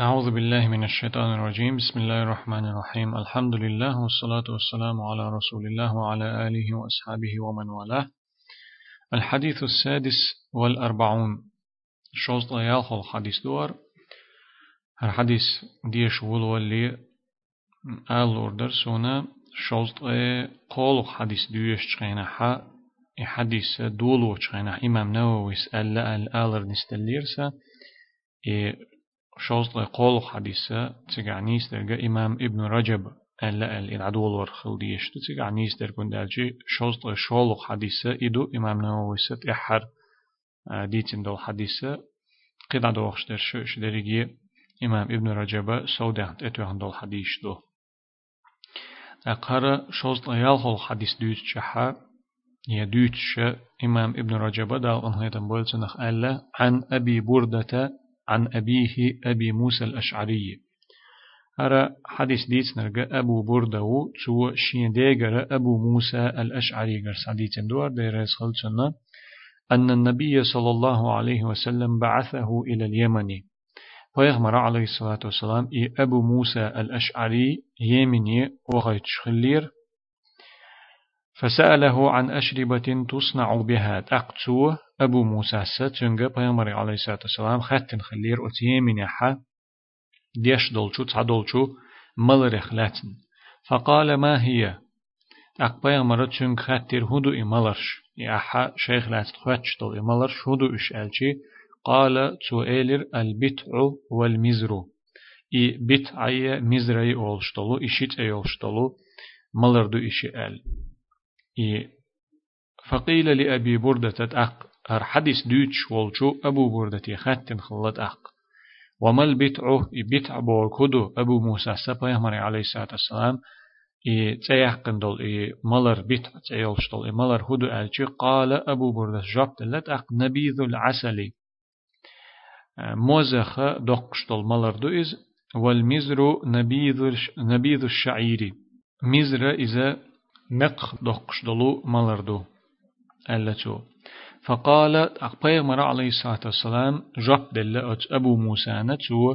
أعوذ بالله من الشيطان الرجيم. بسم الله الرحمن الرحيم. الحمد لله والصلاة والسلام على رسول الله وعلى آله وأصحابه ومن والاه. الحديث السادس والأربعون. شوز يالخ الحديث دور الحديث ديش ولو اللي آل أوردر سونا. شوز قول حديث ديش چخينا حا حديث دولو چخينا إمام نووي سأل الآلر نستليرسا شوز قول حديثة تجعنيس درجة إمام ابن رجب. ألا العدول ورخل ديش تجعنيس در كندالجي شوز شول حديثة إدو إمام نووي ست إحر. ديتن دول حديثة. قد عدوخش در شوش درجي إمام ابن رجب سودان اتوهن دول حديث دو. أقرأ شوز يالخل حديث دوت شحر يا دوتش إمام ابن رجب دال أنهيتن بولتنخ ألا عن أبي بردة عن أبيه أبي موسى الأشعري. أرى حديث ديت نرجع أبو بردو تو شين ديجر أبو موسى الأشعري. جر سعديت دوار دير خلصنا أن النبي صلى الله عليه وسلم بعثه إلى اليمن. فيغمر عليه الصلاة والسلام إي أبو موسى الأشعري يمني وغيت شخلير فسأله عن أشربة تصنع بها تقتو. أبو موسى ستنجا بيامر عليه الصلاة والسلام خاتن خلير أتيمين يحا ديش دولشو تعدولشو ملرخ لاتن فقال ما هي؟ أق بيامر تنج خاتر هدو إمالرش يحا شيخ لاتن خواتش دول إمالرش هدو إش ألشي قال تؤيلر البتع والمزرو إي بتعي مزري أولشتلو إشيت أي أولشتلو ملردو إشي أل فقيل لأبي بردة أق هر حديث دوتش والشو أبو بردة خاتن خلت أق. وما البتع؟ بتع بور كدو أبو موسى سبا يهمر عليه الصلاة والسلام. إي تيحقن دول إي ملر بتع تيولش دول إي ملر هدو ألشي قال أبو بردة جبت لت أق نبيذ العسل. موزخ دقش دول ملر دو إز. والمزر نبيذ نبيذ الشعير. مزر إذا نق دقش دلو ملردو. ألتو. فقال أقبيغمر عليه الصلاة والسلام جب دل أبو موسى نتو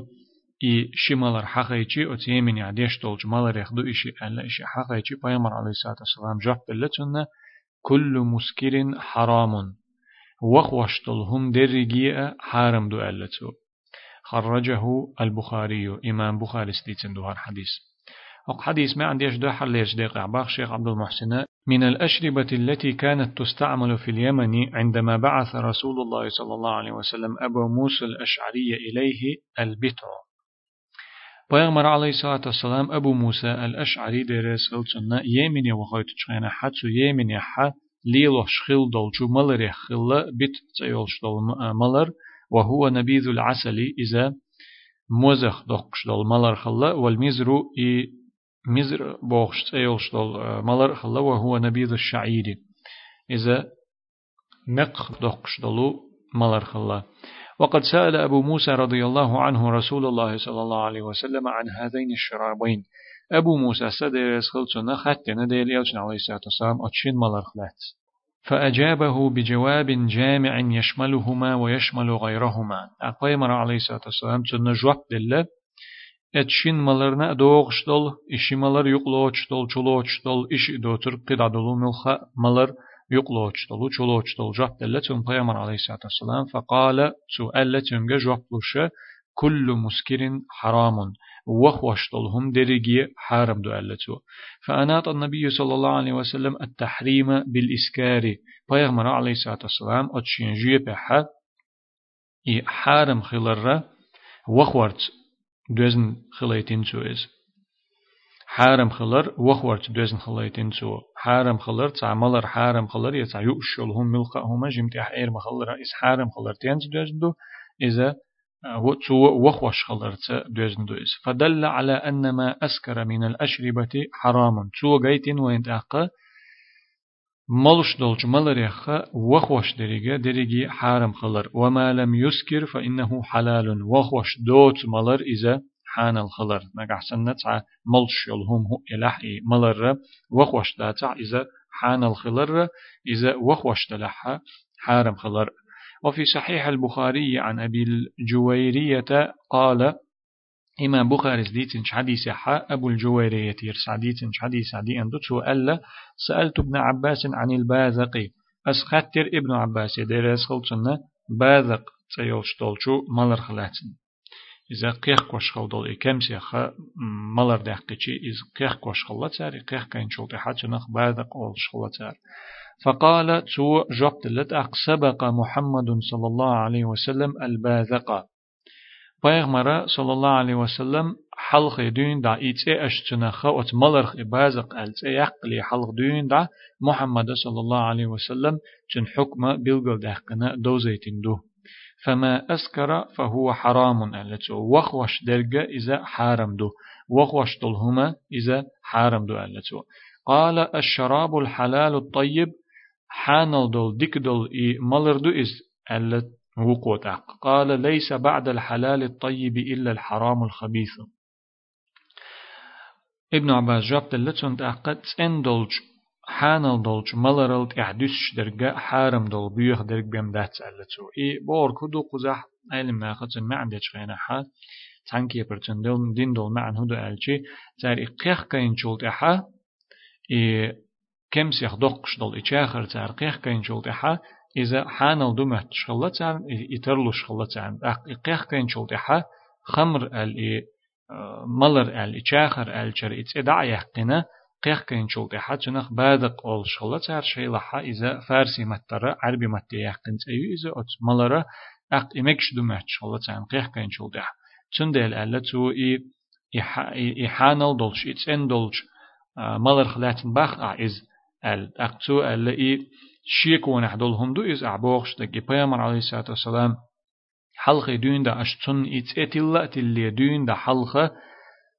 إي شمالر حقيقي أتيمين عديش دولج مالر يخدو إشي ألا إشي حقيقي. بيغمر عليه الصلاة والسلام جب دل كل مسكر حرام. وخوش دلهم درجي حارم دو ألتو. خرجه البخاري إمام بخاري ستيتن دوهر حديث. حديث ما عنديش ده حليش دقيق عباق شيخ عبد المحسن. من الأشربة التي كانت تستعمل في اليمن عندما بعث رسول الله صلى الله عليه وسلم أبو موسى الأشعري إليه البتع بيغمر عليه الصلاة والسلام أبو موسى الأشعري درس خلصنا يمن وخيت تشغينا حتى يمن يحا ليلو شخل دولجو ملر يخل بت تيولش دول ملر وهو نبيذ العسل إذا موزخ دقش دول ملر خلا والمزرو إي مزر بوخش تيولش دول ملر خلا وهو نبيذ الشعير. إذا نق دقش دولو ملر خلا. وقد سأل أبو موسى رضي الله عنه رسول الله صلى الله عليه وسلم عن هذين الشرابين. أبو موسى سدر خلصنا خط نديل يلشن عليه الصلاة والسلام أتشين ملر خلات. فأجابه بجواب جامع يشملهما ويشمل غيرهما. أقيمر عليه الصلاة والسلام تنجوك دل اتشين مالرنا دوغشتل إشي مالر يقلوشتل چلوشتل إشي دوتر قدادلو ملخا مالر يقلوشتل چلوشتل جاب دل تن قيمر عليه الصلاة والسلام فقال سؤال تنجا جوكلوش كل مسكر حرام وخوشتلهم درجي حارم دو ألتو فأناط النبي صلى الله عليه وسلم التحريم بالإسكار بيغمر عليه الصلاة والسلام أتشين جيه بحا إي حارم خلر وخورت دوزن خليتين سويز حارم خلر وخورت دوزن خليتين سو حارم خلر تعملر حارم خلر يتع يؤشلهم ملقاهما جمتح إير مخلر إس حارم خلر تينز دوزن دو إذا وتو وخوش خلرت دوزن دوز فدل على أن ما أسكر من الأشربة حرام. تو جيتين وين تأقى ملش دولج ملريخ وخوش دريجة دريجي حرام خلر. وما لم يسكر فإنه حلال. وخوش دوت ملر إذا حان الخلر نقع سنة ملش يلهم هو إلحي ملر. وخوش داتع إذا حان الخلر إذا وخوش دلحها حارم خلر. وفي صحيح البخاري عن أبي الجويرية قال إمام بخاري ديتن حديث حا أبو الجويرية يرس ديتن حديث عدي أن دتسو ألا سألت ابن عباس عن البازق أسخطر ابن عباس يدير يسخلتنا بازق تيولش دولشو مالر خلاتن. إذا قيخ كوش خلدول إكم سيخا مالر دحقيتي إذا قيخ كوش خلاتار قيخ كاين شلطي نخ بازق أولش خلاتار فقال تو جبت لت سبق محمد صلى الله عليه وسلم البازق پیغمبر صلی الله علیه وسلم حلق دين دا إيتي أشتنخ وت ملرخ إبازق ألتي يقلي حلق دين دا محمد صلى الله عليه وسلم جن حكم بلغل دهقنا دوزيتين دو فما أسكر فهو حرام ألتو وخوش درجة إذا حارم دو. وخوش هما إذا حارم دو ألتو قال الشراب الحلال الطيب حانل دول ديك دول إي ملر دو إز ألت وقوت قال ليس بعد الحلال الطيب إلا الحرام الخبيث. ابن عباس جابت اللتون تأقد سن دولج حانل دولج ملرلت اعدش درجة حارم دول بيخ درج بيم دات اللتو إي بور كدو قزح علم ناخد ما عندش خينا حا تانكي برتن دول دين دول معن هدو ألجي. تار اقيخ كاين شولت إحا. إي كم سيخ دقش دول إچاخر تار قيخ كاين شولت إحا. إذا حانل دمت شغلت عن يترلو شغلت عن إقيخ كين شغلت حا خمر ال ملر ال إشاخر ال شر إتدع يحقنا قيخ كين شغلت حا جنخ بادق أول شغلت عر شيء لحا. إذا فارسي مترى عربي مت يحقن تأيو إذا أت ملر أق إمكش دمت شغلت عن قيخ كين شغلت حا تندل ألا تو إي إحانل دولش إتسن دولش ملر خلاتن باخ أعز ال أقتو ألا إي شيك ونحدل هم دو إز أعبوغش تكي بيامر عليه الصلاة والسلام حلقة دون دا أشتن إتس إتلا تلي دون دا حلقة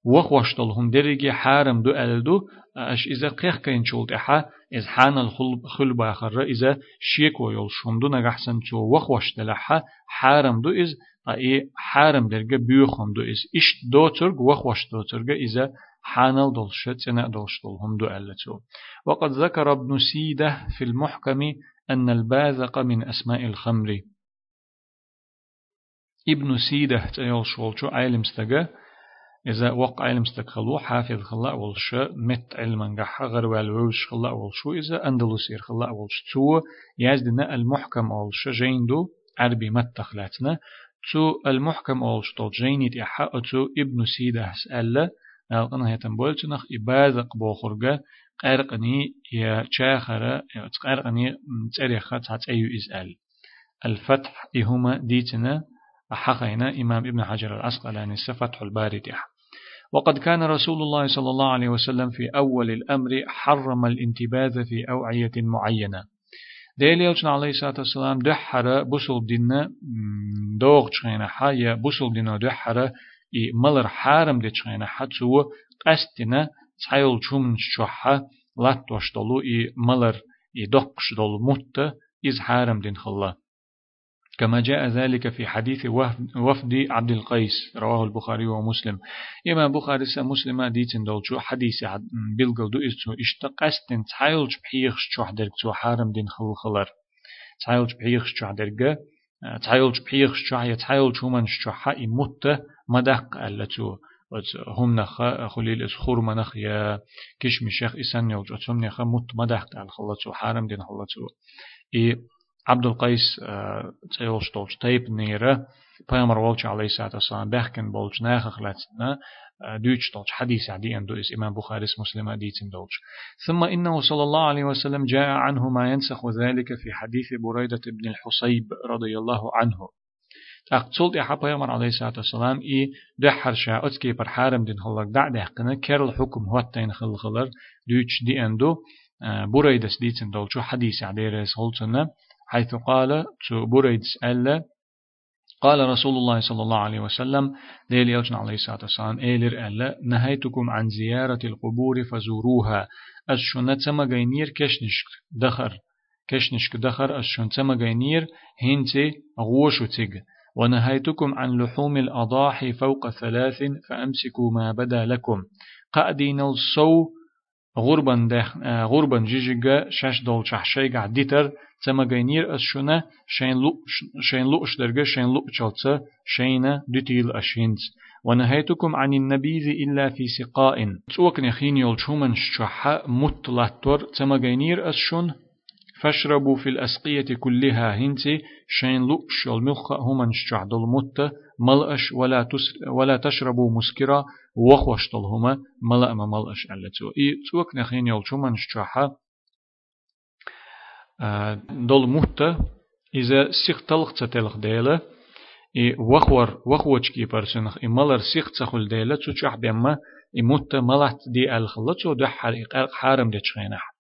وخوشتل هم درجة حارم دو ألدو أش إذا قيخ كين شولت إحا إز حان الخل باخر إذا شيك ويول شندو نغحسن تو وخوشتل إحا حارم دو إز أي حارم درجة بيوخم دو إز إش دو ترگ وخوش دو ترگ إذا حانل دولشت سنة دولشتلهم دو ألتو وقد ذكر ابن سيدة في المحكم أن الباذق من أسماء الخمر. ابن سيدة تيول شولشو عالم استجا إذا وقع علم استقلو حافظ خلا ولش مت علما جح غير والوش خلا ولشو إذا أندلسير خلا ولش تو يزدنا المحكم ولش جيندو عربي مت خلاتنا. تو المحكم ولش تو جينيت إحا تو ابن سيدة سأله نالقنا هيتم بولتنخ إبادق بوخرجة قرقني يا شاخرة قرقني تاريخة أيو إسأل الفتح إهما ديتنا أحقينا إمام ابن حجر العسقلاني فتح الباري ديح وقد كان رسول الله صلى الله عليه وسلم في أول الأمر حرم الانتباذ في أوعية معينة. يوجن عليه الصلاة والسلام دحر بسل دينا دوغ حايا بسل دينا دحر ملر حارم دي تشغينا حتسو قستنا تحيل چومن شوحا لات وشتلو إي ملر إي دقش دول مت إز حارم دين خلا كما جاء ذلك في حديث وفد عبد القيس رواه البخاري ومسلم إما بخاري مسلم ديتن دولشو حديث بلغل دو إستو اشتقستن تحيلج بحيخش شوح درك تو حارم دين خل خلر تحيلج بحيخش شوح درك تحيلج بحيخش شوح يتحيلج همان شوح إموت مدق ألتو هم نخ خليل اس خور منخ يا كش مشيخ إسان يوج أتهم نخ مت مدح على خلصو حارم دين خلصو إي عبد القيس تيولش تولش تيب نيرة بيامر والش عليه الصلاة والسلام بحكن بولش ناخ خلاتنا دوش تولش حديث عدي أن دوس إمام بخاري مسلم ديتن دولش ثم إنه صلى الله عليه وسلم جاء عنه ما ينسخ ذلك في حديث بريدة بن الحصيب رضي الله عنه. أقصد إحا بيامر عليه الصلاة والسلام إي دحر شاء أتكي بر حارم دين خلق دع دحقنا كر الحكم هو التين خل خلر دوش دي أندو بريدس ديتن دول شو حديث عدير سهولتنا حيث قال شو بريدس ألا قال رسول الله صلى الله عليه وسلم ديل يوجن عليه الصلاة والسلام إيلر ألا نهيتكم عن زيارة القبور فزوروها سما غينير كشنشك دخر كشنشك دخر سما غينير هنتي غوشو تيغ. ونهيتكم عن لحوم الأضاحي فوق ثلاث فأمسكوا ما بدا لكم. قادين الصو غربا دخ غربا جيجيغا شاش دول شحشيغا ديتر تما غينير أشونا شين لو شين لو أشدرغا شين لو تشالتsa شين ديتيل أشينز ونهيتكم عن النبيذ إلا في سقاء. تسوك نخين يولشومن شحا مطلاتور تمغينير أسشون فاشربوا في الأسقية كلها هنتي شين لو شول ملخا هما شعد المت ملأش ولا تس ولا تشربوا مسكرة وخوش طلهما ملأ ما ملأش على تو. إي توك نخين يول شومن شعها آه، دول مت إذا سيختلق تتلق ديلة إي وخور وخوشكي برسنخ إي ملر سيختخل ديلة تشح بما إي مت ملأت دي الخلطو دحر حرق حارم دي تشخينح.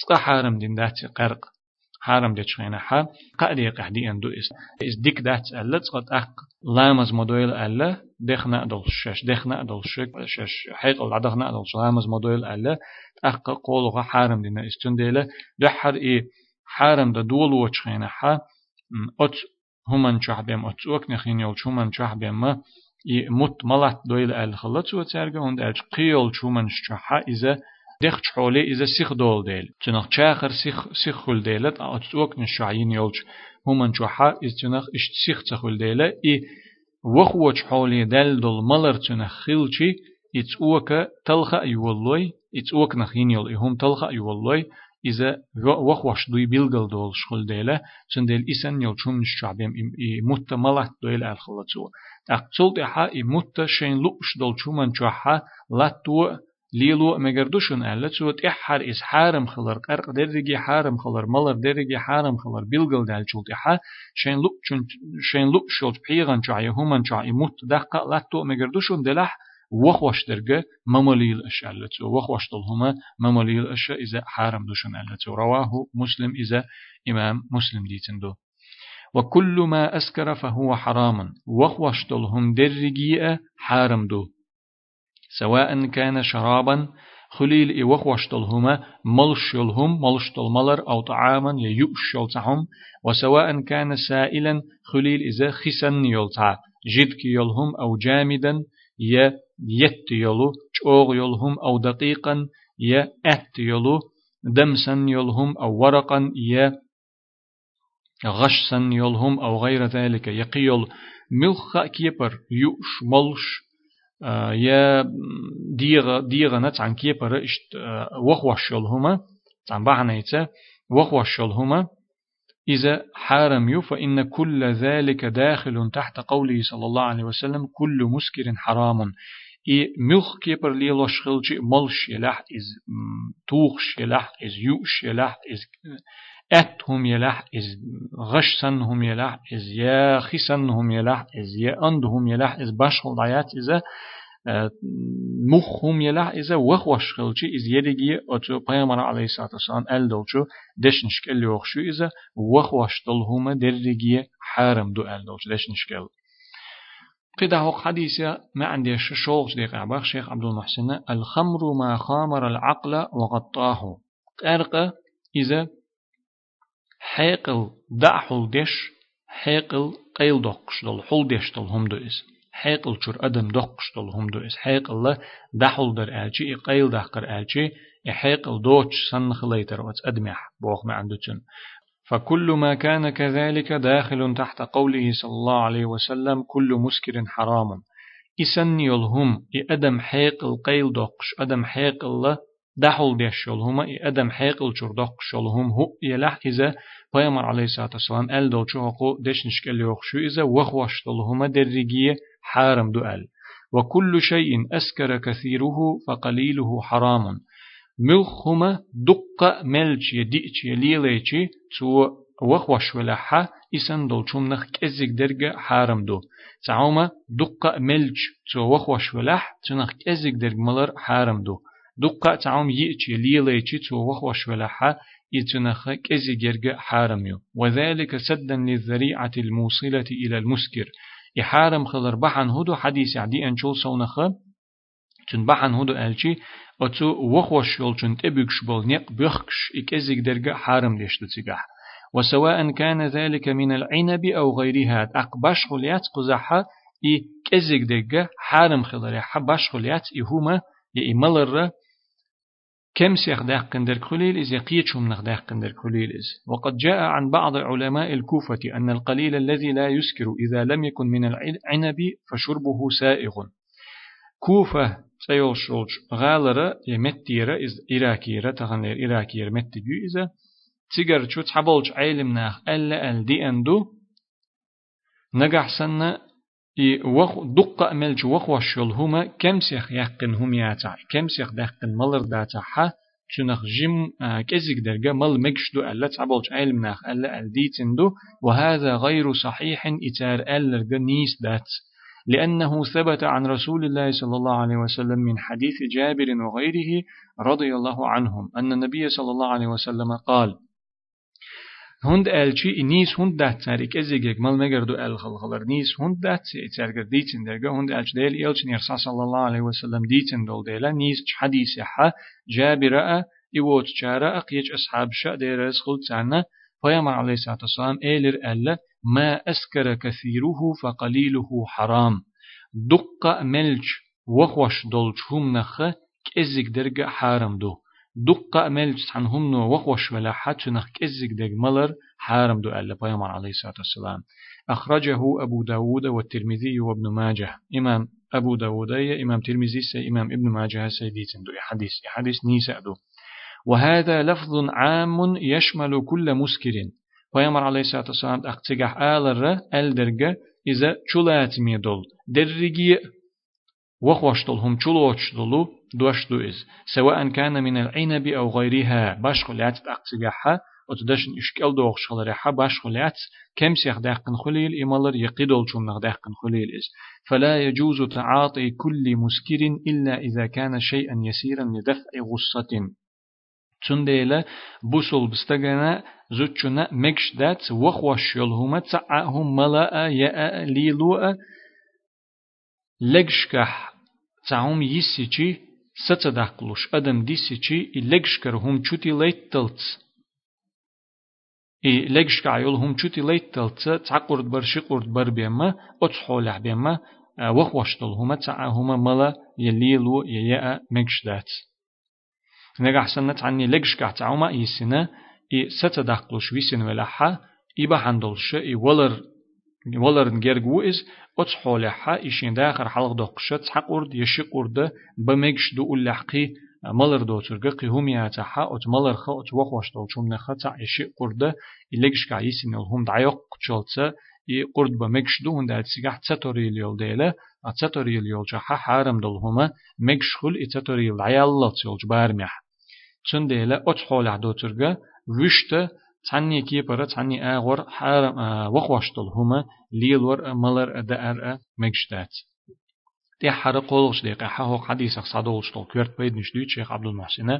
سقا حارم دين دات قرق حرام دچ غینا حر قادی قهدی اندو اس از دیک دات الله قد اق لامز مدویل الله دخنا دل شش دخنا دل شش شش حيق ول عدخنا دل لامز مدویل الله اق قول غ حرام دینا استون دیله ده حر ای حرام د دول وچ غینا حر ات همان چحبم ات وک نخین یول چومن چحبم ما. ای مت ملات دویل ال خلت و ترگه اون اج قیل چومن شحا ایزه. دخ حولي إذا سيخ دول ديل. تنخ شاخر سيخ سيخ خل ديلت أتوك نشعين يولش. همان شحا إذا تنخ إش سيخ تخل ديلة. إي وخوش حولي دل دول ملر تنخ خلشي إتوك تلخا يولوي إتوك نخين يول إهم تلخا يولوي. إذا وخ وش دوي بيلغل دول شغل ديلا سن ديل إسن يلشون الشعبهم مت ملات دويل الخلطو أقصل دحا مت شين لقش دول شومن جوحا لاتو ليلو مگردوشن ألا تسوت إحر إس حارم خلر قرق درجي حارم خلر ملر درجي حارم خلر بيلغل دال شولت إحا. شين لقشن شين لقشولت بيغن جاي همان جاي مت دقا لاتو مگردوشن دلح. وخوش درجة ممليل أش ألتو وخوش هما ممليل أش إذا حارم دوشن ألتو رواه مسلم إذا إمام مسلم ديتندو وكل ما أسكر فهو حرام وخوش هم درجية حارم دو. سواء كان شرابا خليل إي وخوش هما ملش يلهم ملش ملر أو طعاما يؤش يلتهم وسواء كان سائلا خليل إذا خسن يلتع جدك يلهم أو جامدا يا يت يلو چوغ يلهم أو دقيقا يا أت يلو دمسا يلهم أو ورقا يا غشسا يلهم أو غير ذلك يقيل ملخ كيبر يوش ملش يا ديغ ديغ نت عن كيبر اشت آه وخوش يلهما عن بعنيته وخوش يلهما إذا حارم يو فإن كل ذلك داخل تحت قوله صلى الله عليه وسلم كل مسكر حرام. إي ملخ كيبر لي لوش خلجي ملش يلح إز توخش يلح إز يوش يلح إز أتهم يلح إز غشسنهم يلح إز يا خسنهم يلح إز يا أندهم يلح إز باشخل دعيات إذا مخهم يلح إذا وخوش خلجي إز يدقي أتو بيامر عليه الصلاة والسلام أل دولشو دشنشك اللي وخشو إذا وخوش دلهما درقية حارم دو أل دولشو دشنشك اللي قد هو حديثة ما عندي شوق ديق عباق شيخ عبد المحسن الخمر ما خامر العقل وغطاه. قرق إذا حيقل دعحل دش حيقل قيل دقش دل حل دش دل هم دو إس حيقل شر أدم دقش دل هم دو إس حيقل دحل در ألشي قيل دحقر ألشي حيقل دوش سن خليتر وات أدمح بوخ ما عنده فكل ما كان كذلك داخل تحت قوله صلى الله عليه وسلم كل مسكر حرام إسن يلهم إدم حيق القيل دقش أدم حيق الله دحل ديش يلهم إدم حيق الجر دقش يلهم هو يلح إذا بيامر عليه الصلاة والسلام أل دوشو هقو ديش نشكل يوخشو إذا وخوش دلهم درجية حارم دو أل. وكل شيء أسكر كثيره فقليله حرام. ملخما دقة ملچ يديچ يليليچ تو وخوش ولحا إسن دولچوم نخ كزيك درجة حارم دو. تعوما دقة ملچ تو وخوش ولح تنخ كزيك درج ملر حارم دو. دقة تعوم يئچ يليليچ تو وخوش ولحا يتنخ كزيك درجة حارم يو وذلك سدا للذريعة الموصلة إلى المسكر يحارم خلر بحن هدو حديث عدي أنشول سونخ تن بحن هدو ألشي أتو وخوش يولشن تبكش بول نيق بخكش إكزيك درجة حارم ديشتو تسيقح وسواء كان ذلك من العنب أو غيرها أقبش خليات قزحة إي كزيك درجة حارم خلال حبش خليات إهما يإملر كم سيخ داقن در خليل إز يقيتشم نخ داقن در خليل إز؟ وقد جاء عن بعض علماء الكوفة أن القليل الذي لا يسكر إذا لم يكن من العنب فشربه سائغ. كوفة سيول شولج غالرة يمتيرة إز إراكيرة تغنير إراكيرة متجو إذا تيجر شو تحبولج عيلم ناخ ألا أل دي أندو. نجح سنة إي وخ دقة ملج وخ وشل هما كم سيخ يقن هم ياتع كم سيخ دقن ملر داتا حا تنخ جم كزيك درجة مل مكشدو ألا تعبولج علم ناخ ألا الديتندو وهذا غير صحيح إتار ألا نيس دات لأنه ثبت عن رسول الله صلى الله عليه وسلم من حديث جابر وغيره رضي الله عنهم أن النبي صلى الله عليه وسلم قال هند الچی نیست هند ده تریک از یک مال مگر دو ال خلخلر نیست هند ده تی ترگر دیتند درگه هند الچ دل ایل چنی رسال الله علیه و سلم دیتند دل دل نیست چه حدیث ح جابی را ایوت چاره اقیج اصحاب شا در از خل تنه پیام علی سات صلیم ایلر ال ما اسکر کثیره فقلیله حرام دقق ملچ وخوش دلچ هم نخه کزیک درگه حرام دو دقة هم نو وخوش ولا حتى نخ كزك دق ملر حارم دو ألا بيامر عليه الصلاة والسلام. أخرجه أبو داود والترمذي وابن ماجه. إمام أبو داود إمام ترمذي سي إمام ابن ماجه سيديتن دو. حديث حديث نيسا دو. وهذا لفظ عام يشمل كل مسكر. بيامر عليه الصلاة والسلام أختجح آلر ألدرجة إذا شلات ميدول درجي وخوشتل هم شلوشتلو دوشتو إز. سواء كان من العنب أو غيرها باش خليات أقصجحها وتدشن إشكال دوغ شغلرها باش خليات كم سيخ داقن خليل إمالر يقيدول شون داقن خليل إز. فلا يجوز تعاطي كل مسكر إلا إذا كان شيئا يسيرا لدفع غصة. تنديلا بوسول بستغنا زوتشنا مكش دات وخوش يلهما تعاهم ملاء يأ ليلوء لجشكح تعهم يسيچي ستصدقلوش أدم ديسيچي إلجشكر هم چوتي ليتلتس إي لجشك عيول هم چوتي ليتلتس تعقرد برشي قرد بر بيما أتحولح بيما وخوشتل هما تعا هما ملا يليلو ييا مكشدات نجح سنة عني لجشك تعوما إيسنا إي ستصدقلوش ويسن ولحا إبا حندلش إي ولر ولرن جرجو إز أتس حولها إشين داخر حلق دقشت حق أرد يشق أرد بمجش دو اللحقي ملر دو ترجع قهم ياتها أت ملر خا أت وخوش دول شوم نخا تع يشق أرد إلقش كعيسين الهم دعيق قشلت ي قرد بمجش دو هند سيجح تسطري اليول ديلا أتسطري اليول جها حارم دول هما مجش خل إتسطري العيال تيول جبارمح تون ديلا أت حولها دو ترجع وشته تعني كي برا تعني آغور حرم وخوشتل هما ليلور ملر دأر مجشتات دي حر قولش دي قحه حديث صادولشتل كورت بيد نشدوت شيخ عبد المحسن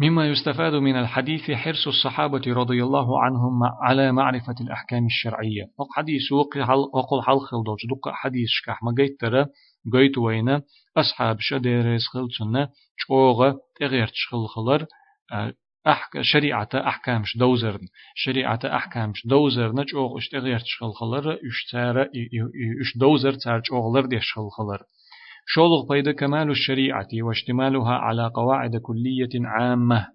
مما يستفاد من الحديث حرص الصحابة رضي الله عنهم على معرفة الأحكام الشرعية. وحديث وقل حل خلدوش دق حديث شكح ما قيت ترى قيت وين أصحاب شدير خلتنا شوغة تغير تشخل خلر أحك شريعة أحكامش دوزرن. شريعة أحكامش دوزرن جوغ اشتغير تشخل خلر اشتار إش دوزر تار جوغلر ديشخل خلر. شولغ بيد كمال الشريعة واشتمالها على قواعد كلية عامة.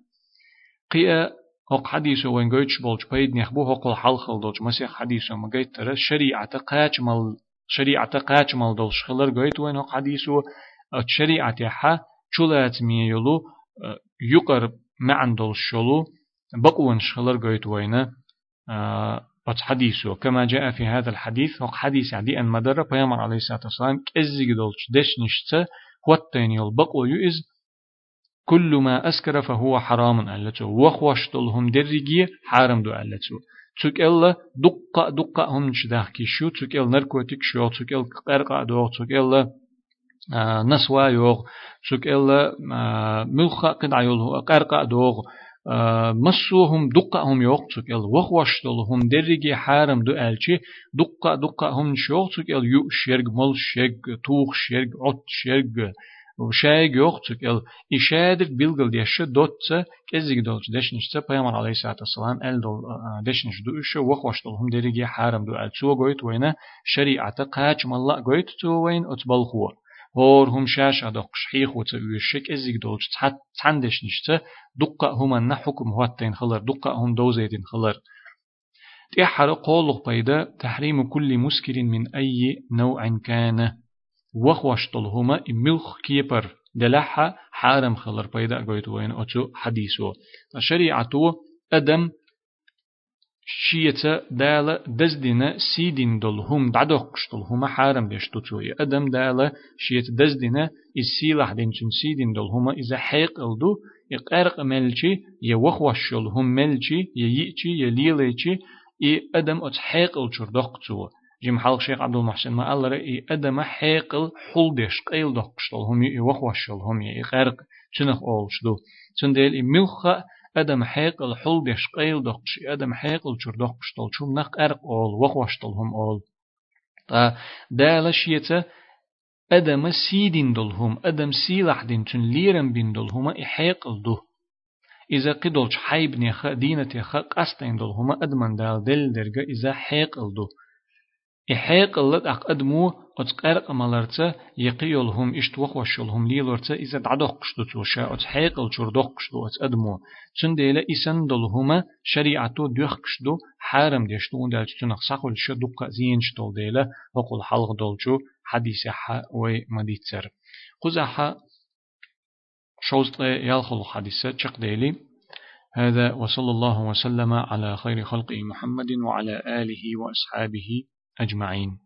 قيا هق حديث وين قيتش بولج بيد نخبو هق الحل خلدوج مسيح حديث وما قيت ترى شريعة قاچمل شريعة قاچمل دولش خلر قيت وين هق حديث شريعة حا چولات ميولو يقرب معن دول الشلو بقون شغلر قويت وينا بس حديثه. كما جاء في هذا الحديث هو حديث عدي أن مدر بيامر عليه الصلاة والسلام كأزيق دولش دش نشتا واتين يلبقو يؤز كل ما أسكر فهو حرام ألتو. وخوش دولهم درجي حرام دو ألتو. تك إلا دقة دقة هم نشداه كيشو تك إلا نركوتك شو تك إلا قرقة دو تك إلا نسوا يوغ. شك إلا ملخا قد عيوله قرقا دوغ. مسوهم دقهم يوغ. شك إلا وخوشتلهم درجي حارم دو ألشي. دقا دقا هم شوغ. شك إلا يو شرق مل شرق توخ شرق عط شرق وشايق يوغ. شك إلا إشادر بيلغل ديش دوتسا كزيق دولش دشنشتا بيامر عليه الصلاة والسلام أل دول دشنش دوش وخوشتلهم درجي حارم دو ألشي. وغويت وينا شريعة قاچ ملا غويت تو وين هور هم شاش أدقش حيخ وتويشك إزيك دولش تحندش نشتا دقة هم حكم هواتين خلر دقة هم دوزيتين خلر تحر قوله بيدا تحريم كل مسكر من أي نوع كان وخوشتل هما ملخ كيبر دلحة حارم خلر بيدا قويت وين أتو حديثو شريعتو أدم شيتا دالا دزدنا سيدين دول هم دعدوقش دول هما حارم ديش تتوي أدم دالا شيتا دزدنا السيلح دين چن سيدين دول هما إذا حيق إلدو يقارق ملچي يوخوشل هم ملچي ييئچي يليليچي إي أدم أت حيق الچور دوقتو جيم حلق شيخ عبد المحسن ما الله رأي أدم حيقل حل ديش قيل دوقشتل هم يوخوشل هم يقارق چنخ أولش دو. چنديل إي ملخة أدم حيقل حل ديش قيل دقش أدم حيقل شر دقش طل شوم نق أرق أول وخوش هم أول تا دالا شيتا أدم سيدين دلهم أدم سيلح دين تن ليرن بين دلهما إحيقل دو إذا قدولش حيب نيخا دينة يخا قستين دلهما أدمن دال دل درجة إذا حيقل دو إحيق اللت أق أدمو أتقرق مالرتا يقيولهم إشتوخ وشولهم ليلورتا إذا دعدوق قشتو توشا أتحيق الشردوق قشتو أتأدمو تنديلا إسان دلهما شريعتو دوخ قشتو حارم ديشتو دال تنق ساقل شدوق زين شتول ديلا وقل حلق دولشو حديث حا وي مديتسر قزحا شوزت يالخل حديثة چق ديلي. هذا وصلى الله وسلم على خير خلقه محمد وعلى آله وأصحابه أجمعين.